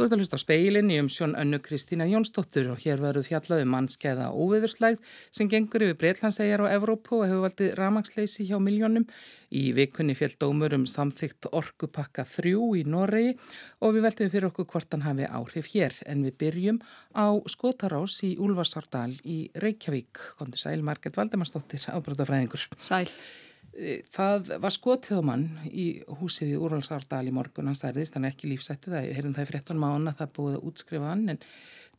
Þú ert að hlusta á speilin í umsjón önnu Kristína Jónsdóttur og hér verður fjallað um mannskeiða óviðurslægð sem gengur yfir Breitlandsæjar og Evrópu og hefur valdið ramagsleysi hjá miljónum. Í vikunni fjall dómur um samþygt orkupakka þrjú í Noregi og við veltum fyrir okkur hvort hann hafi áhrif hér en við byrjum á Skotarás í Úlfarsárdal í Reykjavík. Kondur Sæl Marget Valdemarsdóttir, ábrótafræðingur. Sæl. Eh, það var skotið á mann í húsið í Úrvalsárdal í morgun, hann særðist, hann er ekki lífsættu það, ég heyrðum það í 13 mánu að það búið að útskrifa hann, en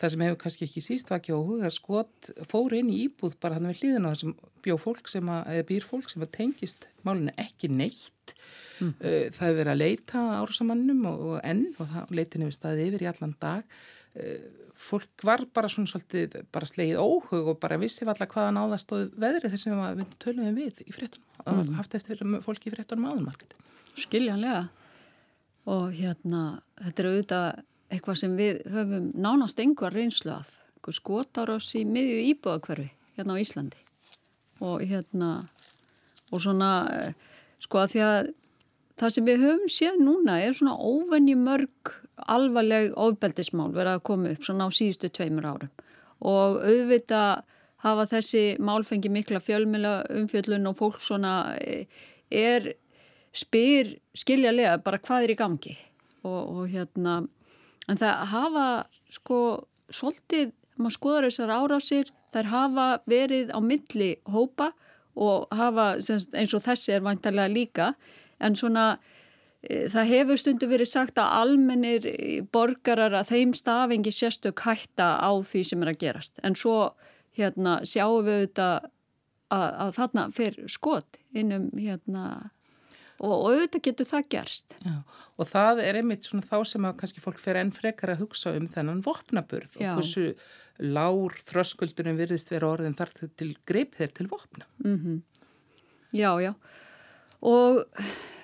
það sem hefur kannski ekki síst var ekki á huga, skot fór inn í íbúð bara hann við hlýðin á þessum bjó fólk sem að, eða býr fólk sem að tengist málinu ekki neitt, mm. það hefur verið að leita árusamannum og, og enn og það leitinu við staðið yfir í allan dag, eh, fólk var bara svona svolítið bara slegið óhug og bara vissi valla hvaða náðast og veðri þess að við töluðum við í fréttunum, mm. haft eftir fólki í fréttunum aðalmarketi. Skiljanlega og hérna þetta er auðvitað eitthvað sem við höfum nánast einhver reynslu af skotar oss í miðju íbúðakverfi hérna á Íslandi og hérna og svona sko að því að það sem við höfum séð núna er svona óvenni mörg alvarleg ofbeldismál verið að koma upp svona á síðustu tveimur árum. Og auðvita hafa þessi málfengi mikla fjölmjöla umfjöllun og fólk svona e, er spyr skiljalega bara hvað er í gangi. Og, og hérna en það hafa sko svolítið, maður skoðar þessar árásir þær hafa verið á milli hópa og hafa eins og þessi er vantarlega líka en svona Eh, það hefur stundu verið sagt að almennir borgarar að þeim stafingi sérstök hætta á því sem er að gerast. En svo hérna, sjáum við auðvitað að, að þarna fer skot innum hérna og, og auðvitað getur það gerst. Já, og það er einmitt svona þá sem að kannski fólk fer enn frekar að hugsa um þennan vopnaburð Já. og hversu lár þröskuldunum virðist vera orðin þar til greip þeir til vopna. Mm -hmm. Já, já. Og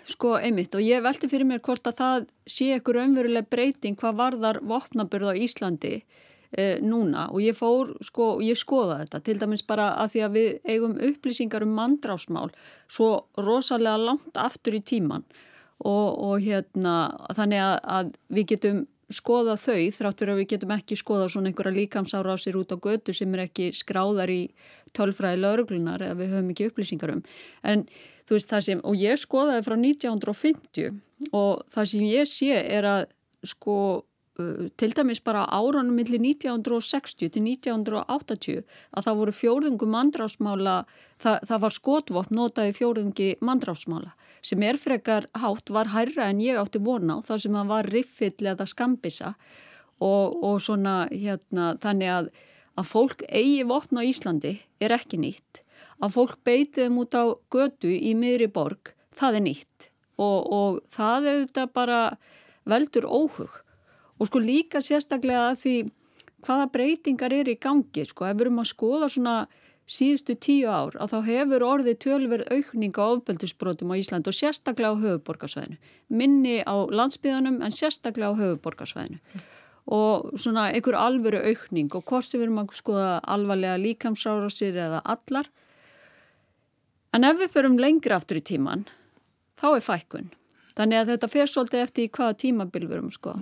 Sko einmitt og ég velti fyrir mér hvort að það sé ekkur umveruleg breyting hvað varðar vopnaburð á Íslandi eh, núna. Og ég fór sko og ég skoða þetta. Til dæmis bara að því að við eigum upplýsingar um mandrásmál svo rosalega langt aftur í tíman og, og hérna þannig að, að við getum skoða þau þrátt fyrir að við getum ekki skoða svona einhverja líkamsárásir út á götu sem er ekki skráðar í tölfræði lauruglunar eða við höfum ekki upplýsingar um. En þú veist það sem, og ég skoðaði frá 1950 og það sem ég sé er að sko til dæmis bara áranum millir 1960 til 1980 að það voru fjórðungu mandrásmála, það, það var skotvopn notaði fjórðungi mandrásmála sem er frekar hátt var hærra en ég átti vona á þar sem það var riffill eða skambisa og, og svona hérna þannig að, að fólk eigi vopn á Íslandi er ekki nýtt að fólk beitiðum út á götu í miðri borg, það er nýtt. Og, og það þetta bara veldur óhug. Og sko líka sérstaklega að því hvaða breytingar er í gangi sko, ef við erum að skoða svona síðustu tíu ár að þá hefur orðið tölverð aukninga á ofbeldisbrotum á Ísland og sérstaklega á höfuborgarsvæðinu minni á landsbyðanum en sérstaklega á höfuborgarsvæðinu mm. og svona einhver alvöru aukning og hvort sem við erum að skoða alvarlega líkamsárásir eða allar En ef við förum lengra aftur í tíman, þá er fækkun. Þannig að þetta fer svolítið eftir hvaða tímabil við erum sko.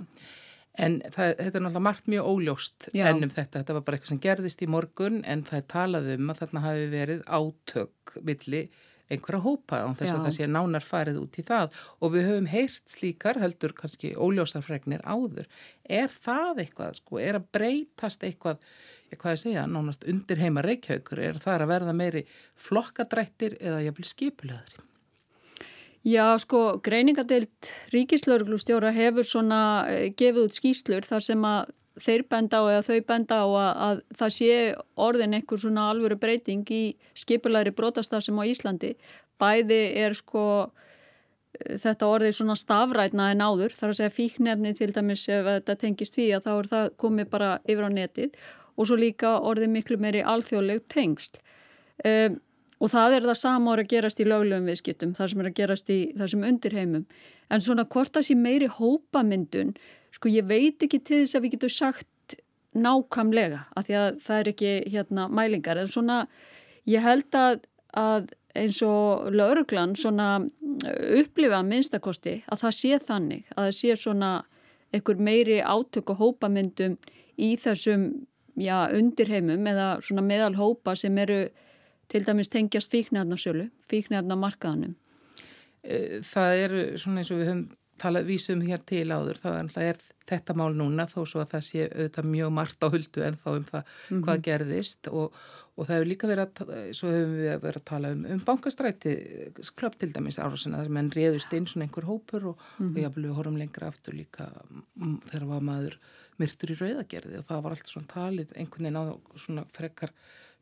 En það, þetta er náttúrulega margt mjög óljóst Já. ennum þetta. Þetta var bara eitthvað sem gerðist í morgun en það er talað um að þarna hafi verið átök villi einhverja hópa á þess Já. að það sé nánar farið út í það og við höfum heyrt slíkar heldur kannski óljósarfregnir áður. Er það eitthvað sko? Er að breytast eitthvað hvað ég segja, nánast undir heima reykjaukur, er það að verða meiri flokkadrættir eða jafnvel skipulegðri? Já, sko, greiningadeilt ríkislauglustjóra hefur svona eh, gefið út skýslur þar sem að þeir benda á eða þau benda á að, að það sé orðin einhver svona alvöru breyting í skipulegri brotastar sem á Íslandi. Bæði er sko þetta orðið svona stafrætna en áður, þar að segja fíknefni til dæmis ef þetta tengist því að þá er það komið bara yfir á netið og svo líka orðið miklu meiri alþjóðleg tengst. Um, og það er það sama orð að gerast í löglegum viðskiptum, það sem er að gerast í þessum undirheimum. En svona hvort það sé meiri hópamyndun, sko ég veit ekki til þess að við getum sagt nákamlega, af því að það er ekki hérna mælingar, en svona ég held að, að eins og lauruglan svona upplifa minnstakosti að það sé þannig, að það sé svona einhver meiri átök og hópamyndum í þessum já, undirheimum eða svona meðal hópa sem eru til dæmis tengjast fíknefnarsölu, fíknefnamarkaðanum? Eh, það eru svona eins og við höfum talað vísum hér til áður, þá er þetta mál núna þó svo að það sé auðvitað mjög margt á huldu en þá um það mm -hmm. hvað gerðist og, og það hefur líka verið að, svo hefum við verið að tala um, um bankastræti, klöpp til dæmis árásina þar menn réðust inn svona einhver hópur og, mm -hmm. og jáfnveg við horfum lengra aftur líka þegar var maður myrtur í rauðagerði og það var allt svona talið einhvern veginn á svona frekar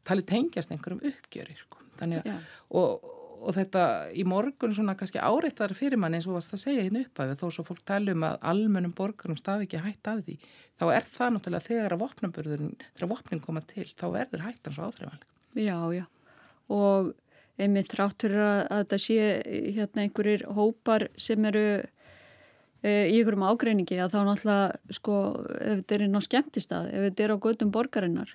talið tengjast einhverjum uppgjörir sko. þannig að, og og þetta í morgun svona kannski áreittar fyrir mann eins og varst að segja hérna upp af þó svo fólk tala um að almennum borgarum stafi ekki hætt af því þá er það náttúrulega þegar að vopnabörðun þegar vopnin koma til þá verður hættan svo áþreifanlega. Já, já og einmitt rátt fyrir að, að þetta sé hérna einhverjir hópar sem eru í einhverjum ágreiningi að þá náttúrulega sko ef þetta er inn á skemmtistað, ef þetta er á gödum borgarinnar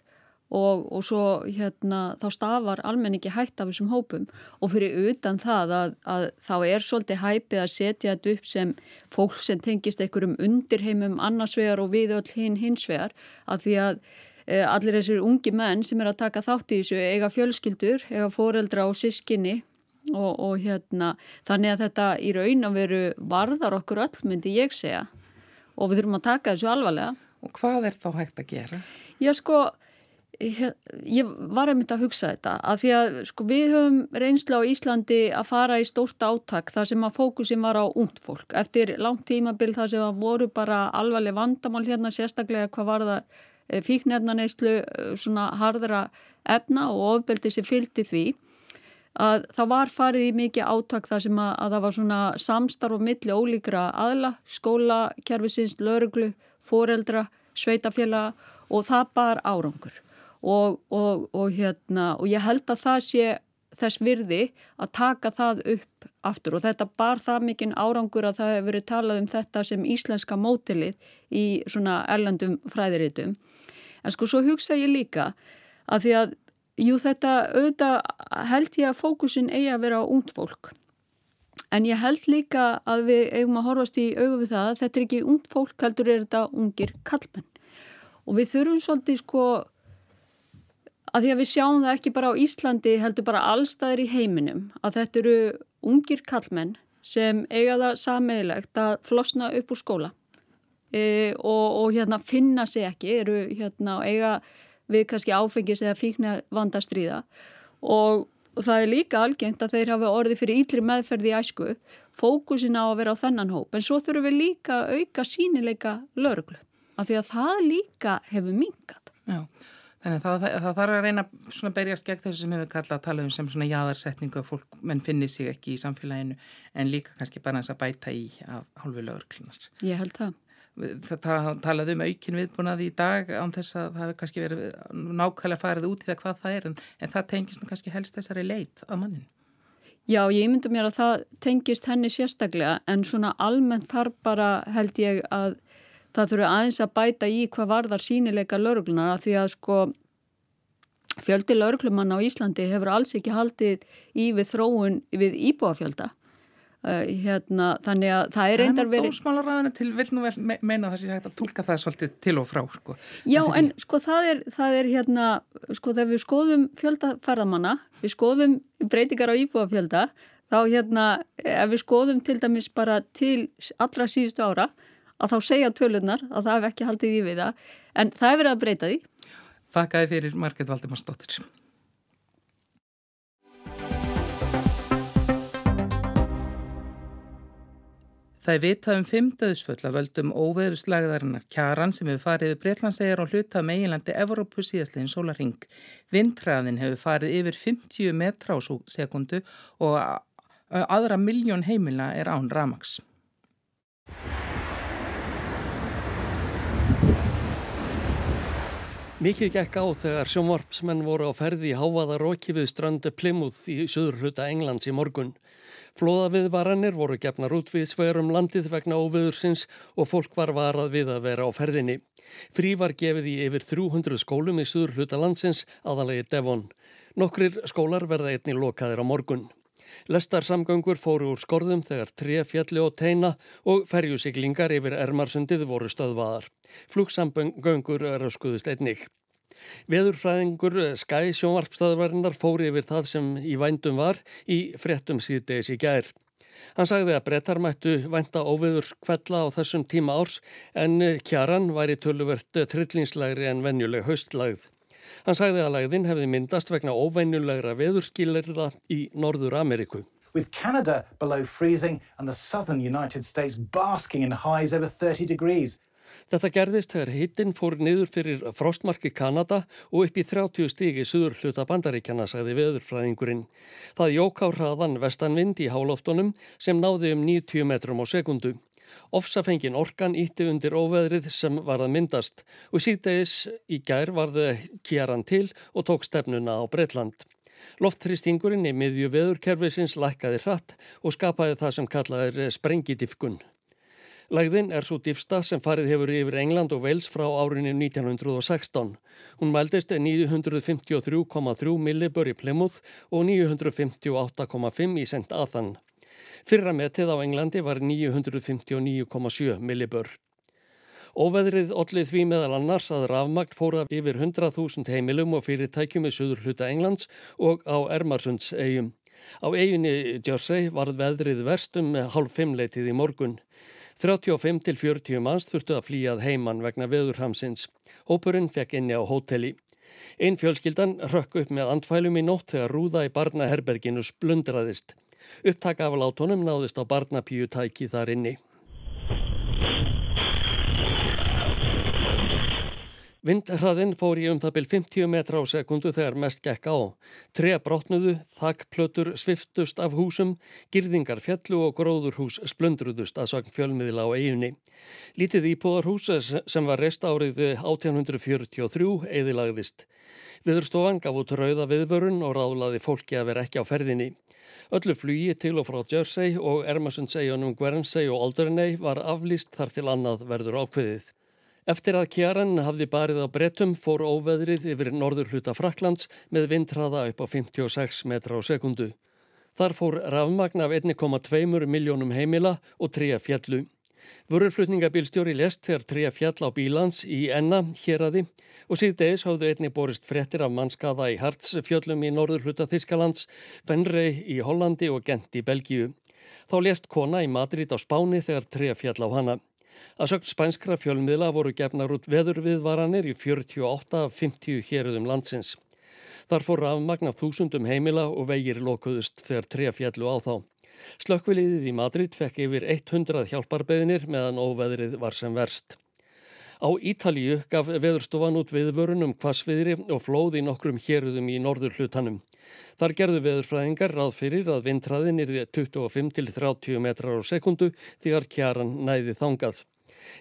og, og svo hérna þá stafar almenningi hætt af þessum hópum. Og fyrir utan það að, að þá er svolítið hæpið að setja þetta upp sem fólk sem tengist einhverjum undirheimum annarsvegar og við öll hinn hinsvegar að því að e, allir þessir ungi menn sem er að taka þátt í þessu eiga fjölskyldur, eiga foreldra og sískinni og, og hérna þannig að þetta í raun að veru varðar okkur öll myndi ég segja og við þurfum að taka þessu alvarlega. Og hvað er þá hægt að gera? Já sko ég var einmitt að hugsa þetta að því að sko, við höfum reynsla á Íslandi að fara í stórt áttak þar sem að fókusin var á ungd fólk eftir langt tímabil þar sem að voru bara alvarleg vandamál hérna sérstaklega hvað var það eh, fíknefnaneyslu eh, svona hardra efna og ofbeldi sem fylgdi því að það var farið í mikið áttak þar sem að, að það var svona samstarf og milli ólíkra aðla, skóla, kervisins, lauruglu, foreldra, sveitafélaga og það bar árangur og, og, og, hérna, og ég held að það sé þess virði að taka það upp aftur og þetta bar það mikinn árangur að það hefur verið talað um þetta sem íslenska mótilið í svona erlandum fræðiritum. En sko svo hugsa ég líka að því að jú þetta auðvitað held ég að fókusin eigi að vera á ungd fólk. En ég held líka að við eigum að horfast í auðu við það að þetta er ekki ungd fólk, heldur er þetta ungir kallmenn. Og við þurfum svolítið sko að því að við sjáum það ekki bara á Íslandi heldur bara allstaðir í heiminum að þetta eru ungir kallmenn sem eiga það sameigilegt að flosna upp úr skóla e, og, og hérna finna sig ekki, eru hérna eiga við kannski áfengis eða fíkna vandastriða og, og það er líka algengt að þeir hafa orði fyrir ílri meðferði í æsku fókusin á að vera á þennan hóp en svo þurfum við líka að auka sínileika lörglu af því að það líka hefur mingat Já Þannig að það, það, þarf að reyna að berjast gegn þessu sem hefur kallað að tala um sem svona jáðarsetningu að fólk menn finnir sig ekki í samfélaginu en líka kannski bara þess að bæta í af hálfu lögurklunar. Ég held það. Það talaði um aukin viðbúnað í dag án þess að það hefur kannski verið nákvæmlega farið út í það hvað það er en, en það tengist kannski helst þessari leit að mannin. Já, ég myndi mér að það tengist henni sérstaklega en svona almennt þarf bara held ég að það þurfu aðeins að bæta í hvað varðar sínileika lauruglunar að því að sko fjöldi lauruglumann á Íslandi hefur alls ekki haldið í við þróun við íbúafjölda uh, hérna, þannig að það er reyndar verið Dómsmálaræðinu til vil nú vel meina þessi hægt að tólka það svolítið til og frá sko. Já en sko það er, það er hérna sko þegar við skoðum fjöldaferðamanna við skoðum breytingar á íbúafjölda þá hérna ef við skoðum til dæmis bara til allra síðustu ára að þá segja tölunar að það hef ekki haldið í við það. En það hefur verið að breyta því. Þakkaði fyrir Marget Valdimarsdóttir Það er vitað um fimm döðsföll að völdum óveðurslagðarinnar kjaran sem hefur farið yfir Breitlandsegar og hluta meginlandi Evrópu síðastlegin sólaring. Vindræðin hefur farið yfir 50 metra á sekundu og aðra miljón heimila er án ramaks. Mikið gekk á þegar sjónvarpsmenn voru á ferði í hávaða róki við ströndu Plymouth í söður hluta Englands í morgun. Flóðaviðvaranir voru gefnar út við sverum landið vegna óviðursins og fólk var varað við að vera á ferðinni. Frí var gefið í yfir 300 skólum í söður hluta landsins, aðalegi Devon. Nokkrir skólar verða einni lokaðir á morgun. Lestarsamgöngur fóru úr skorðum þegar tre fjalli og teina og ferjusiklingar yfir Ermarsundið voru stöðvaðar. Flugsamgöngur röskuðust einnig. Veðurfræðingur Skæ sjónvarpstöðvarinnar fóri yfir það sem í vændum var í fréttum síðdeis í gær. Hann sagði að brettar mættu vænta óviður kvella á þessum tíma árs en kjaran væri töluvert trillingslegri en venjuleg haustlagð. Hann sagði að lagðin hefði myndast vegna óvenjulegra veðurskilirða í Norður Ameríku. With Canada below freezing and the southern United States basking in highs over 30 degrees. Þetta gerðist þegar hittin fór niður fyrir frostmarki Kanada og upp í 30 stígi suður hluta bandaríkjana, sagði veðurfræðingurinn. Það jók á hraðan vestanvind í hálóftunum sem náði um 90 metrum á sekundu. Ofsafengin orkan ítti undir óveðrið sem var að myndast og síðdegis í gær varði kjaran til og tók stefnuna á Breitland. Loftþrýstingurinn í miðju veðurkerfisins lækkaði hratt og skapaði það sem kallaði sprengidifkun. Lægðin er svo diffsta sem farið hefur yfir England og Wales frá árinu 1916. Hún mældist 953,3 millibur í Plymouth og 958,5 í St. Athan. Fyrra metið á Englandi var 959,7 millibur. Óveðrið ollið því meðal annars að rafmagn fóra yfir 100.000 heimilum og fyrirtækjum í söður hluta Englands og á Ermarsunds eigum. Á eiginni Jersey varð veðrið verstum með hálf fimmleitið í morgun. 35 til 40 manns þurftu að flýjað heimann vegna veðurhamsins. Hópurinn fekk inni á hóteli. Einn fjölskyldan rökk upp með andfælum í nótt þegar rúða í barnaherberginu splundraðist. Upptaka af látonum náðist á barnapíu tæki þar inni. Vindhraðinn fór í um það byrj 50 metra á sekundu þegar mest gekk á. Tre brotnuðu, þakkplötur sviftust af húsum, girðingar fjallu og gróðurhús splundruðust að sagn fjölmiðla á eiginni. Lítið íbúðarhús sem var reist árið 1843 eðilagðist. Viðurstofan gaf út rauða viðvörun og ráðlaði fólki að vera ekki á ferðinni. Öllu flugi til og frá Jersey og Ermasundssegjunum Guernsey og Alderney var aflýst þar til annað verður ákveðið. Eftir að kjaran hafði barið á brettum fór óveðrið yfir norður hluta Fraklands með vindhraða upp á 56 metra á sekundu. Þar fór rafmagn af 1,2 miljónum heimila og 3 fjallu. Vörurflutningabílstjóri lest þegar 3 fjall á bílans í enna hér aði og síðdeis hafðu einni borist frettir af mannskaða í Hartsfjöllum í norður hluta Þískalands, Fenrei í Hollandi og Gent í Belgíu. Þá lest kona í Madrid á Spáni þegar 3 fjall á hana. Að sögt spænskra fjölmiðla voru gefnar út veðurviðvaranir í 48 af 50 héruðum landsins. Þar fór rafmagn af þúsundum heimila og vegir lokuðust þegar treja fjallu á þá. Slökkviliðið í Madrid fekk yfir 100 hjálparbeðinir meðan óveðrið var sem verst. Á Ítalíu gaf veðurstofan út viðvörunum hvasviðri og flóð í nokkrum héruðum í norður hlutanum. Þar gerðu veðurfræðingar ráð fyrir að vindræðin er því 25-30 metrar á sekundu þegar kjaran næði þangað.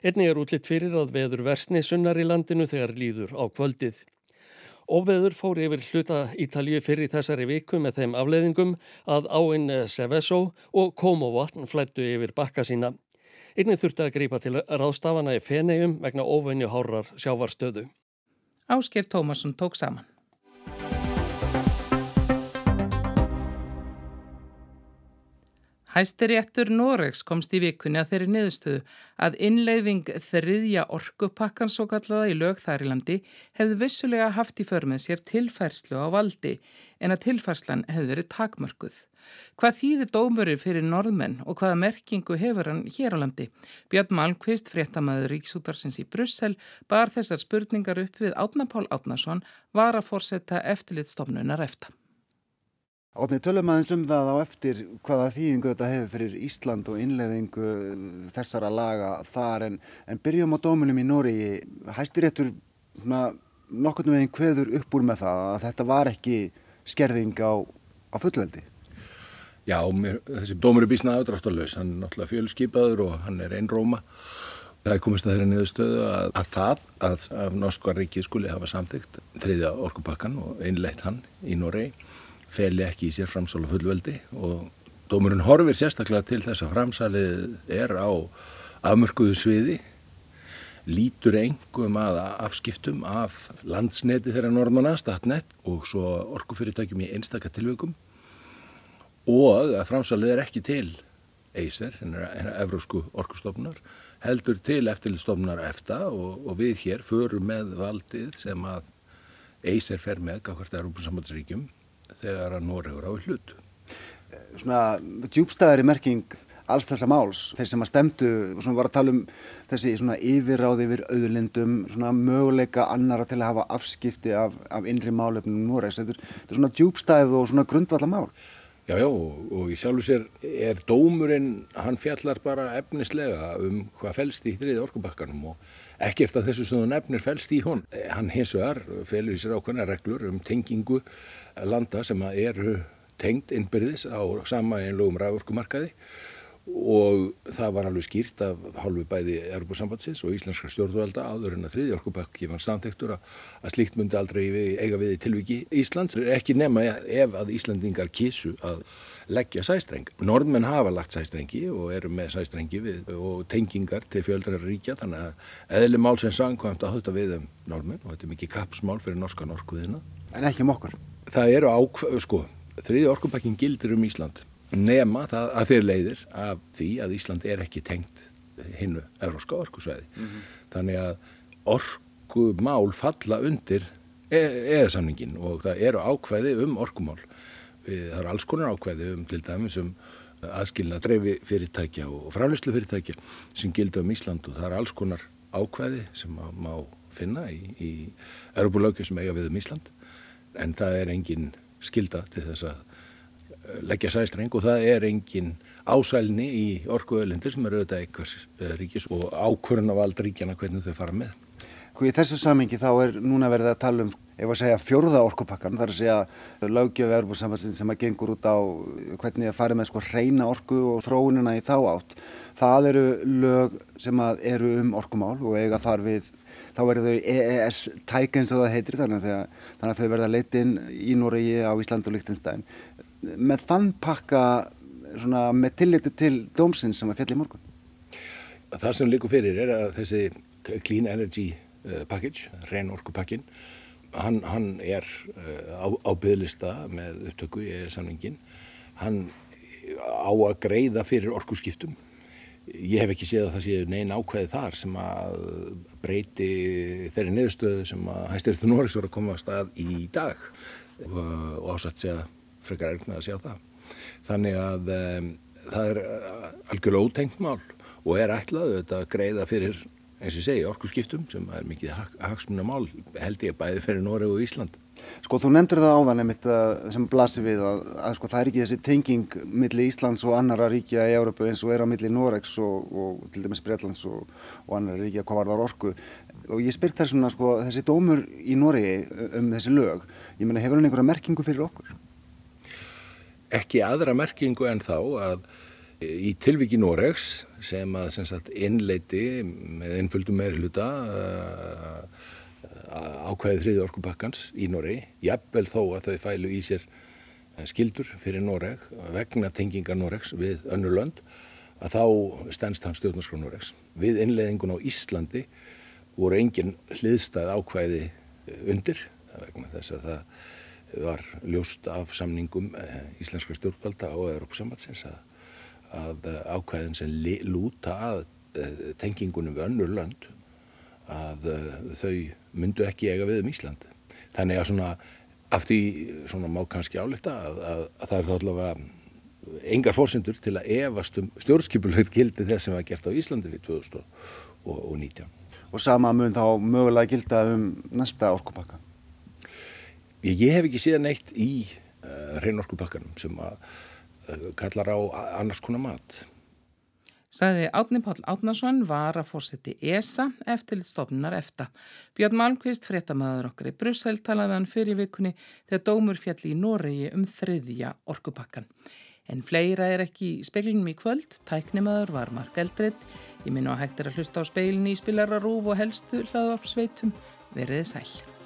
Einni er útlitt fyrir að veður versni sunnar í landinu þegar líður á kvöldið. Óveður fór yfir hluta Ítalju fyrir þessari viku með þeim afleðingum að áinn Seveso og Komovatn flættu yfir bakka sína. Einni þurfti að grípa til ráðstafana í fenegjum vegna óvenju hárar sjávarstöðu. Ásker Tómasson tók saman. Hæstiréttur Noregs komst í vikunni að þeirri niðurstöðu að innleiðing þriðja orkupakkan svo kallaða í lög þarilandi hefði vissulega haft í förmið sér tilfærslu á valdi en að tilfærslan hefði verið takmörguð. Hvað þýðir dómurinn fyrir norðmenn og hvaða merkingu hefur hann hér á landi? Björn Malmqvist, fréttamaður Ríksútarsins í Brussel, bar þessar spurningar upp við Átnapál Átnason var að fórsetta eftirlitstofnunar eftir. Átni, tölum aðeins um það á eftir hvaða þýðingu þetta hefur fyrir Ísland og innleðingu þessara laga þar en, en byrjum á dómunum í Nóri. Hæstir réttur nokkurnu veginn hveður upp úr með það að þetta var ekki skerðing á, á fullveldi? Já, mér, þessi dómur er bísnað aðdráttalauðs. Hann er náttúrulega fjölskypaður og hann er einróma. Það er komist að þeirra niðurstöðu að, að það að, að Norska ríkið skuli hafa samtíkt þriðja orkupakkan og einleitt hann í Nóri feli ekki í sér framsála fullveldi og dómurinn horfir sérstaklega til þess að framsalið er á afmörkuðu sviði lítur engum að afskiptum af landsneti þeirra norðmanna, statnett og svo orkufyrirtækjum í einstakka tilveikum og að framsalið er ekki til EISER, hennar Evrósku orkustofnunar, heldur til eftirlistofnunar EFTA og, og við hér förum með valdið sem að EISER fer með gafkvært Európa-sambandsríkjum þegar að Noregur á hlut. Svona djúbstæðari merking alls þessa máls, þeir sem að stemdu og svona var að tala um þessi svona yfirráð yfir auðlindum, svona möguleika annara til að hafa afskipti af, af innri málefnum Noregs, þetta er svona djúbstæð og svona grundvalla mál. Já, já, og í sjálfu sér er dómurinn, hann fjallar bara efnislega um hvað fælst í þriði orkubakkanum og ekkert að þessu sem þú nefnir fælst í hon. Hann hins vegar félur í sér ákveðna reglur um tengingu landa sem eru tengd innbyrðis á sama einlugum ræðorkumarkaði og það var alveg skýrt af hálfu bæði Europasambandsins og íslenska stjórnvalda áður en að þriði orkubakki var samþektur að slíkt myndi aldrei eiga við í tilviki Íslands. Ekki nema ef að Íslandingar kísu að leggja sæstreng. Norðmenn hafa lagt sæstrengi og eru með sæstrengi við, og tengingar til fjöldrar ríkja þannig að eðli mál sem sangkvæmt að höfta við um norðmenn og þetta er mikið kapsmál fyrir norska norkuðina. En ekki um okkur? Það eru ákveð, sko, þriði orkubakkin gildir um Ísland nema það að þeir leiðir af því að Ísland er ekki tengt hinnu euróska orkusvæði. Mm -hmm. Þannig að orkumál falla undir eða-samningin e og það eru ákvæði um orkumál. Það eru alls konar ákvæði um til dæmis um aðskilna dreifi fyrirtækja og frálislu fyrirtækja sem gildi um Ísland og það eru alls konar ákvæði sem má finna í, í erubulöku sem eiga við um Ísland en það er engin skilda til þess að leggja sæstreng og það er engin ásælni í orkuöðlindir sem eru auðvitað einhvers eh, ríkis og aldra ríkjana hvernig þau fara með. Í þessu samingi þá er núna verið að tala um ef að segja fjórða orkupakkan, þar að segja lögjöfu erbúrsambansin sem að gengur út á hvernig það farið með sko reyna orku og þróunina í þá átt. Það eru lög sem að eru um orkumál og eiga þar við, þá verður þau EES tæk eins og það heitir þannig að, þannig að þau verða leitinn í Noregi á Ísland og Líktinstæðin með þann pakka svona, með tilliti til dómsins sem að fjalli morgun? Það sem líkur fyrir er að þessi Clean Energy Package, reyn orkupakkin, hann, hann er uh, á, á bygglista með upptöku í samningin. Hann á að greiða fyrir orkuskiptum. Ég hef ekki séð að það sé neina ákveði þar sem að breyti þeirri neðustöðu sem að hæstirðu Norris voru að koma að stað í dag og, ásatt segja frekar erfnað að sjá það. Þannig að um, það er algjörlega ótengt mál og er ætlað að greiða fyrir, eins og ég segi, orkurskiptum sem er mikið hagsmunna mál held ég bæði fyrir Noreg og Ísland. Sko þú nefndur það áðan einmitt uh, sem blasir við að, að sko það er ekki þessi tenging millir Íslands og annara ríkja í Európu eins og er á millir Noregs og, og til dæmis Breitlands og, og annara ríkja hvað var þar orku og ég spyrt þær svona sko þessi dómur í Noregi um þessi lög, ég menna hefur hann einhverja merkingu fyrir okkur? ekki aðra merkingu en þá að í tilviki Noregs sem að sem sagt, innleiti með einföldum meirluta uh, ákveðið þriði orkupakkans í Noregi, jafnvel þó að þau fælu í sér skildur fyrir Noreg vegna tengingar Noregs við önnur lönd að þá stennst hann stjórnarskrá Noregs. Við innleiðingun á Íslandi voru engin hliðstað ákveði undir vegna þess að það var ljóst af samningum eh, íslenska stjórnvalda og Európsambatsins að, að eh, ákvæðin sem lúta að eh, tengingunum við önnur lönd að þau myndu ekki eiga við um Ísland. Þannig að svona af því svona má kannski álita að, að, að það er þá allavega engar fórsendur til að evast um stjórnskipulegt gildi þess sem var gert á Íslandi við 2019. Og sama mun þá mögulega gilda um næsta orkupakka? Ég hef ekki síðan eitt í uh, hreinorkupakkanum sem að kallar á annars konar mat. Saði Átni Pál Átnarsson var að fórseti ESA eftir stofnunar EFTA. Björn Malmqvist, fréttamaður okkar í Brussel, talaði hann fyrir vikunni þegar dómur fjalli í Noregi um þriðja orkupakkan. En fleira er ekki í speiklinum í kvöld, tæknimaður var Mark Eldred. Ég minn á að hægt er að hlusta á speilin í spilararúf og helstu hlaðvarpsveitum. Verðið sæl.